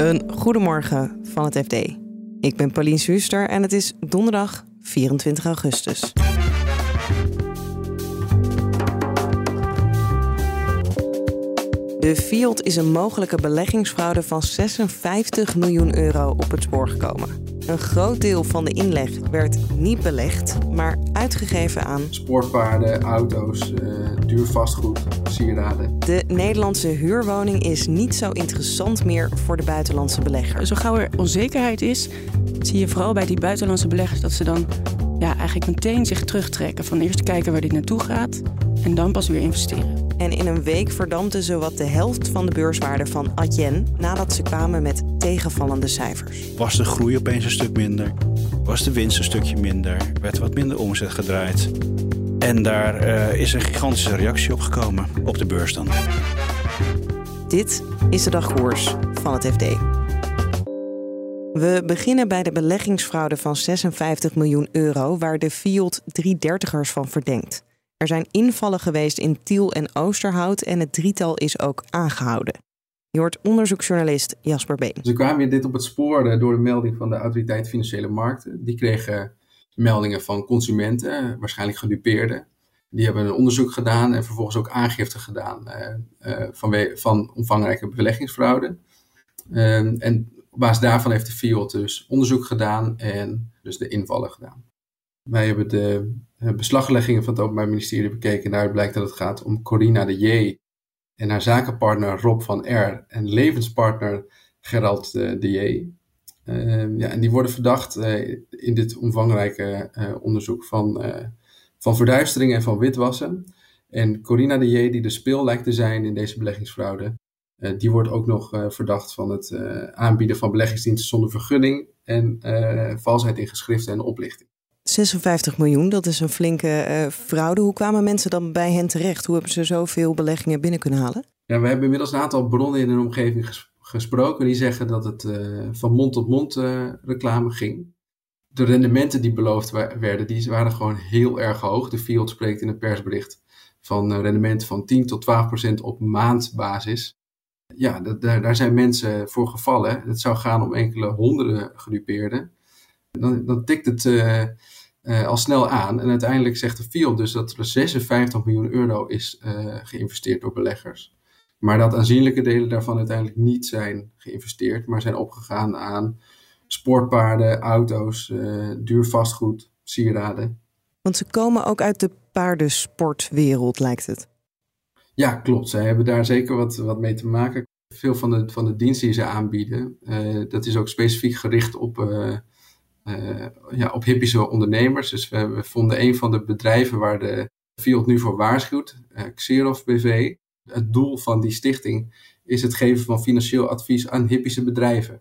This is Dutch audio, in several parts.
Een goedemorgen van het FD. Ik ben Pauline Suster en het is donderdag 24 augustus. De Fiat is een mogelijke beleggingsfraude van 56 miljoen euro op het spoor gekomen. Een groot deel van de inleg werd niet belegd, maar uitgegeven aan Sportpaarden, auto's, uh, duur vastgoed, sieraden. De Nederlandse huurwoning is niet zo interessant meer voor de buitenlandse beleggers. Zo gauw er onzekerheid is, zie je vooral bij die buitenlandse beleggers dat ze dan ja, eigenlijk meteen zich terugtrekken. Van eerst kijken waar dit naartoe gaat en dan pas weer investeren. En in een week verdampte zowat de helft van de beurswaarde van Adyen nadat ze kwamen met tegenvallende cijfers. Was de groei opeens een stuk minder? Was de winst een stukje minder? Werd wat minder omzet gedraaid? En daar uh, is een gigantische reactie op gekomen op de beurs dan. Dit is de dagkoers van het FD. We beginnen bij de beleggingsfraude van 56 miljoen euro, waar de Fiat 330ers van verdenkt. Er zijn invallen geweest in Tiel en Oosterhout en het drietal is ook aangehouden. Je hoort onderzoeksjournalist Jasper Been. Ze kwamen dit op het spoor door de melding van de Autoriteit Financiële Markten. Die kregen meldingen van consumenten, waarschijnlijk gedupeerden. Die hebben een onderzoek gedaan en vervolgens ook aangifte gedaan uh, van, van omvangrijke beleggingsfraude. Uh, en op basis daarvan heeft de Fiat dus onderzoek gedaan en dus de invallen gedaan. Wij hebben de beslagleggingen van het Openbaar Ministerie bekeken. En daaruit blijkt dat het gaat om Corina de J. en haar zakenpartner Rob van R. en levenspartner Gerald de J. Uh, ja, en die worden verdacht uh, in dit omvangrijke onderzoek van, van verduistering en van witwassen. En Corina de J, die de speel lijkt te zijn in deze beleggingsfraude, die wordt ook nog verdacht van het aanbieden van beleggingsdiensten zonder vergunning en valsheid in geschriften en oplichting. 56 miljoen, dat is een flinke uh, fraude. Hoe kwamen mensen dan bij hen terecht? Hoe hebben ze zoveel beleggingen binnen kunnen halen? Ja, we hebben inmiddels een aantal bronnen in hun omgeving ges gesproken die zeggen dat het uh, van mond tot mond uh, reclame ging. De rendementen die beloofd werden, die waren gewoon heel erg hoog. De Fiat spreekt in een persbericht van rendementen van 10 tot 12 procent op maandbasis. Ja, daar zijn mensen voor gevallen. Het zou gaan om enkele honderden gedupeerden. Dan, dan tikt het uh, al snel aan. En uiteindelijk zegt de Fiat dus dat er 56 miljoen euro is uh, geïnvesteerd door beleggers. Maar dat aanzienlijke delen daarvan uiteindelijk niet zijn geïnvesteerd, maar zijn opgegaan aan sportpaarden, auto's, uh, duur vastgoed, sieraden. Want ze komen ook uit de paardensportwereld, lijkt het. Ja, klopt. Zij hebben daar zeker wat, wat mee te maken. Veel van de, van de diensten die ze aanbieden, dat is ook specifiek gericht op ja, op hippische ondernemers. Dus we, we, vonden een van de bedrijven waar de Fiat nu voor waarschuwt, uh, Xerof BV. Het doel van die stichting is het geven van financieel advies aan hippische bedrijven.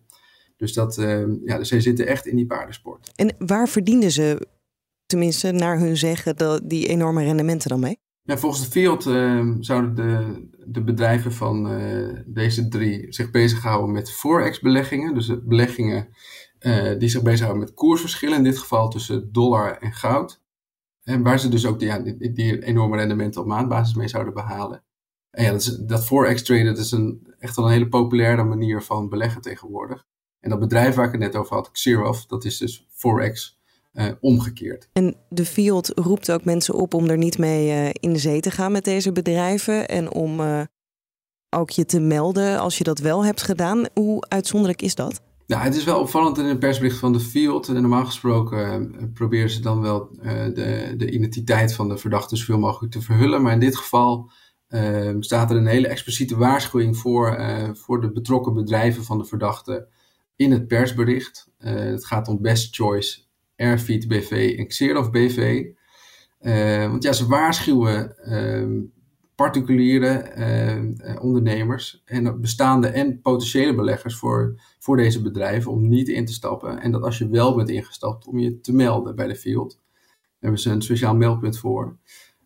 Dus dat, uh, ja, dus zij zitten echt in die paardensport. En waar verdienen ze, tenminste naar hun zeggen, die enorme rendementen dan mee? Ja, volgens de Fiat zouden de, de bedrijven van deze drie zich bezighouden met forex-beleggingen. Dus beleggingen uh, die zich bezighouden met koersverschillen, in dit geval tussen dollar en goud. En waar ze dus ook die, ja, die, enorme rendementen op maandbasis mee zouden behalen. En ja, dat, forex traden dat is een, echt wel een hele populaire manier van beleggen tegenwoordig. En dat bedrijf waar ik het net over had, Xerof, dat is dus forex uh, omgekeerd. En de Fiat roept ook mensen op om er niet mee uh, in de zee te gaan met deze bedrijven. En om ook je te melden als je dat wel hebt gedaan. Hoe uitzonderlijk is dat? Nou, het is wel opvallend in een persbericht van de Field. En normaal gesproken uh, proberen ze dan wel uh, de, de, identiteit van de verdachte zoveel mogelijk te verhullen. Maar in dit geval uh, staat er een hele expliciete waarschuwing voor, voor de betrokken bedrijven van de verdachte in het persbericht. het gaat om Best Choice, Airfeed BV en Xerof BV. want ja, ze waarschuwen ehm, particuliere eh, ondernemers en bestaande en potentiële beleggers voor, voor deze bedrijven om niet in te stappen. En dat als je wel bent ingestapt, om je te melden bij de field. Daar hebben ze een speciaal meldpunt voor.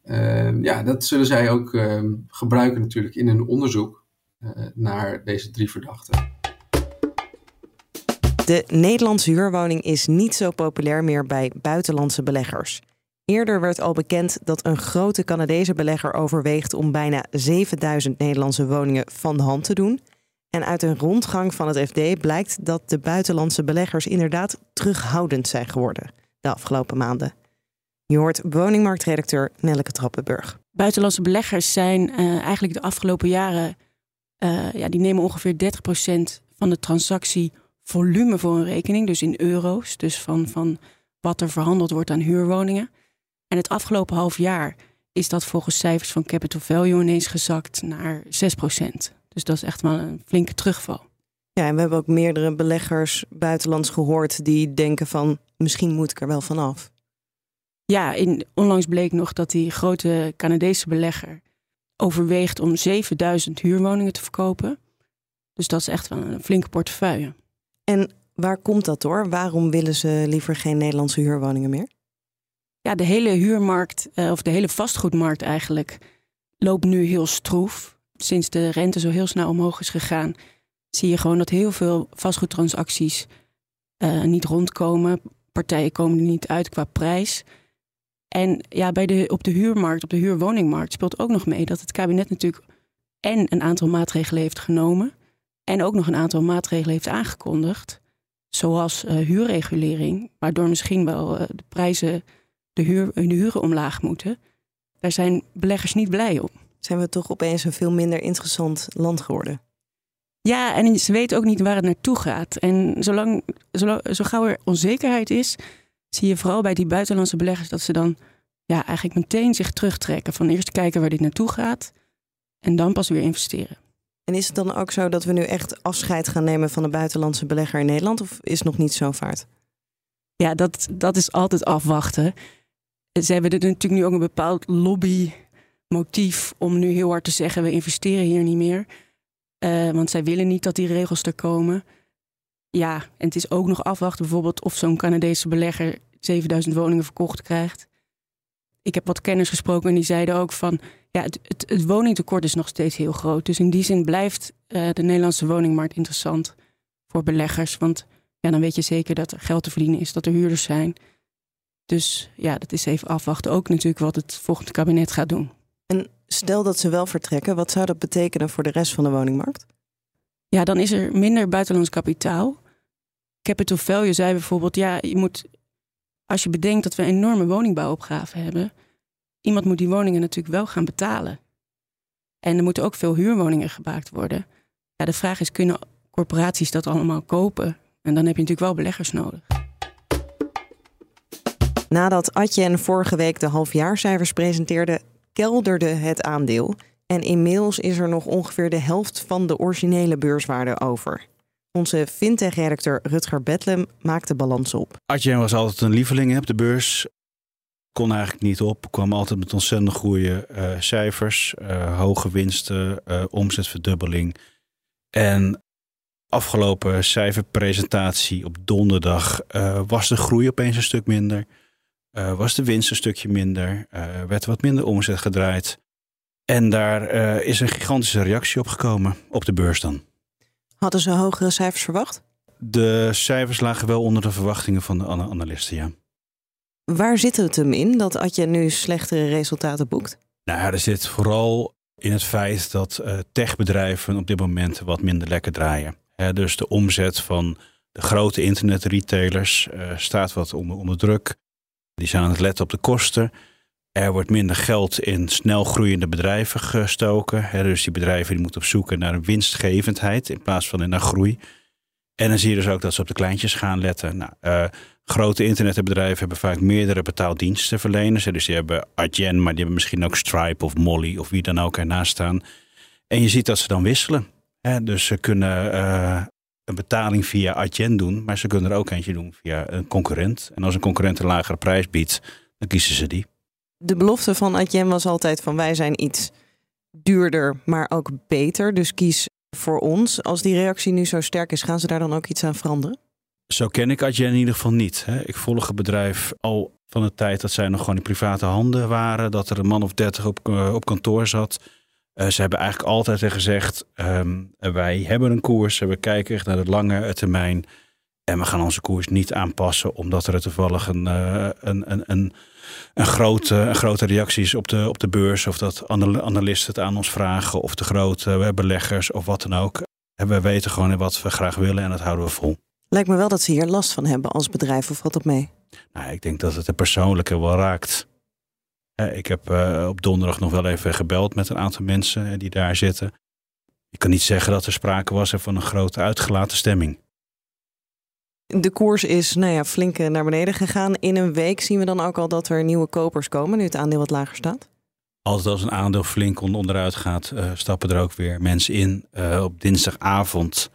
Uh, ja, dat zullen zij ook uh, gebruiken natuurlijk in hun onderzoek uh, naar deze drie verdachten. De Nederlandse huurwoning is niet zo populair meer bij buitenlandse beleggers. Eerder werd al bekend dat een grote Canadese belegger overweegt om bijna 7000 Nederlandse woningen van de hand te doen. En uit een rondgang van het FD blijkt dat de buitenlandse beleggers inderdaad terughoudend zijn geworden de afgelopen maanden. Je hoort woningmarktredacteur Nelleke Trappenburg. Buitenlandse beleggers zijn uh, eigenlijk de afgelopen jaren, uh, ja, die nemen ongeveer 30% van de transactievolume voor een rekening, dus in euro's, dus van, van wat er verhandeld wordt aan huurwoningen. En het afgelopen half jaar is dat volgens cijfers van Capital Value ineens gezakt naar 6%. Dus dat is echt wel een flinke terugval. Ja, en we hebben ook meerdere beleggers buitenlands gehoord die denken van misschien moet ik er wel vanaf. Ja, in, onlangs bleek nog dat die grote Canadese belegger overweegt om 7000 huurwoningen te verkopen. Dus dat is echt wel een flinke portefeuille. En waar komt dat door? Waarom willen ze liever geen Nederlandse huurwoningen meer? Ja, de hele huurmarkt, eh, of de hele vastgoedmarkt eigenlijk, loopt nu heel stroef. Sinds de rente zo heel snel omhoog is gegaan, zie je gewoon dat heel veel vastgoedtransacties uh, niet rondkomen. Partijen komen er niet uit qua prijs. En ja, bij de, op de huurmarkt, op de huurwoningmarkt, speelt ook nog mee dat het kabinet natuurlijk en een aantal maatregelen heeft genomen. En ook nog een aantal maatregelen heeft aangekondigd. Zoals uh, huurregulering, waardoor misschien wel de prijzen, de, huur, de huren omlaag moeten. Daar zijn beleggers niet blij om. Zijn we toch opeens een veel minder interessant land geworden? Ja, en ze weten ook niet waar het naartoe gaat. En zolang, zolang, zo gauw er onzekerheid is, zie je vooral bij die buitenlandse beleggers dat ze dan ja, eigenlijk meteen zich terugtrekken. Van eerst kijken waar dit naartoe gaat en dan pas weer investeren. En is het dan ook zo dat we nu echt afscheid gaan nemen van de buitenlandse belegger in Nederland? Of is het nog niet zo vaart? Ja, dat, dat is altijd afwachten. Ze hebben natuurlijk nu ook een bepaald lobbymotief om nu heel hard te zeggen: we investeren hier niet meer. Uh, want zij willen niet dat die regels er komen. Ja, en het is ook nog afwachten bijvoorbeeld of zo'n Canadese belegger 7000 woningen verkocht krijgt. Ik heb wat kenners gesproken en die zeiden ook van... ja, het, het, woningtekort is nog steeds heel groot. Dus in die zin blijft uh, de Nederlandse woningmarkt interessant voor beleggers. Want ja, dan weet je zeker dat er geld te verdienen is, dat er huurders zijn. Dus ja, dat is even afwachten. Ook natuurlijk wat het volgende kabinet gaat doen. En stel dat ze wel vertrekken, wat zou dat betekenen voor de rest van de woningmarkt? Ja, dan is er minder buitenlands kapitaal. Capital Value zei bijvoorbeeld, ja, je moet, als je bedenkt dat we een enorme woningbouwopgave hebben, iemand moet die woningen natuurlijk wel gaan betalen. En er moeten ook veel huurwoningen gemaakt worden. Ja, de vraag is, kunnen corporaties dat allemaal kopen? En dan heb je natuurlijk wel beleggers nodig. Nadat Adyen vorige week de halfjaarcijfers presenteerde, kelderde het aandeel. En inmiddels is er nog ongeveer de helft van de originele beurswaarde over. Onze fintech-redacteur Rutger Bedlem maakt de balans op. Adyen was altijd een lieveling op de beurs. Kon eigenlijk niet op. Kwam altijd met ontzettend goede uh, cijfers. Uh, hoge winsten, uh, omzetverdubbeling. En afgelopen cijferpresentatie op donderdag was de groei opeens een stuk minder. Was de winst een stukje minder. werd wat minder omzet gedraaid. En daar is een gigantische reactie op gekomen op de beurs dan. Hadden ze hogere cijfers verwacht? De cijfers lagen wel onder de verwachtingen van de analisten, ja. Waar zit het hem in dat Adje nu slechtere resultaten boekt? Nou er zit vooral in het feit dat uh, techbedrijven op dit moment wat minder lekker draaien. dus de omzet van de grote internetretailers uh, staat wat onder, onder druk. Die zijn aan het letten op de kosten. Er wordt minder geld in snel groeiende bedrijven gestoken. dus die bedrijven die moeten op zoek naar een winstgevendheid in plaats van naar groei. En dan zie je dus ook dat ze op de kleintjes gaan letten. Nou, uh, grote internetbedrijven hebben vaak meerdere betaaldienstenverleners. Dus die hebben Adyen, maar die hebben misschien ook Stripe of Molly of wie dan ook ernaast staan. En je ziet dat ze dan wisselen. dus ze kunnen uh, een betaling via Adyen doen, maar ze kunnen er ook eentje doen via een concurrent. En als een concurrent een lagere prijs biedt, dan kiezen ze die de belofte van Adyen was altijd van wij zijn iets duurder, maar ook beter. Dus kies voor ons. Als die reactie nu zo sterk is, gaan ze daar dan ook iets aan veranderen? Zo ken ik Adyen in ieder geval niet. Ik volg het bedrijf al van de tijd dat zij nog gewoon in private handen waren. Dat er een man of dertig op, eh, op kantoor zat. Uh, ze hebben eigenlijk altijd gezegd, um, wij hebben een koers. We kijken echt naar de lange termijn. En we gaan onze koers niet aanpassen omdat er toevallig een, uh, een, een, een een grote, een grote reacties op de, op de beurs. Of dat analisten het aan ons vragen. Of de grote beleggers of wat dan ook. En we weten gewoon wat we graag willen en dat houden we vol. Lijkt me wel dat ze hier last van hebben als bedrijf, of wat op mee? Nou, ik denk dat het de persoonlijke wel raakt. Ik heb uh, op donderdag nog wel even gebeld met een aantal mensen die daar zitten. Ik kan niet zeggen dat er sprake was van een grote uitgelaten stemming. De koers is nou ja, flink naar beneden gegaan. In een week zien we dan ook al dat er nieuwe kopers komen, nu het aandeel wat lager staat. Altijd als een aandeel flink onderuit gaat, uh, stappen er ook weer mensen in. Uh, op dinsdagavond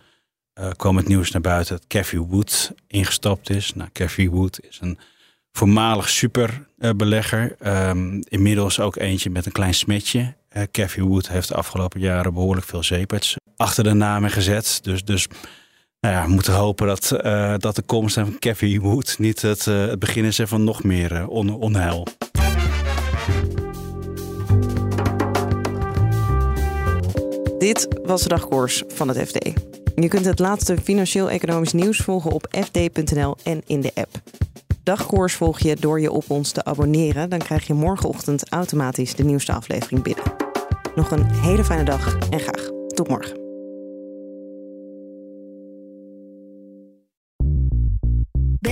uh, kwam het nieuws naar buiten dat Cathy Wood ingestapt is. Nou, Cathy Wood is een voormalig superbelegger. Um, inmiddels ook eentje met een klein smetje. Uh, Cathy Wood heeft de afgelopen jaren behoorlijk veel zeeperts achter de namen gezet. Dus, dus nou ja, we moeten hopen dat, uh, dat de komst van Cathy Wood niet het, het begin is van nog meer on, onheil. Dit was de dagkoers van het FD. Je kunt het laatste financieel-economisch nieuws volgen op fd.nl en in de app. Dagkoers volg je door je op ons te abonneren. Dan krijg je morgenochtend automatisch de nieuwste aflevering binnen. Nog een hele fijne dag en graag tot morgen.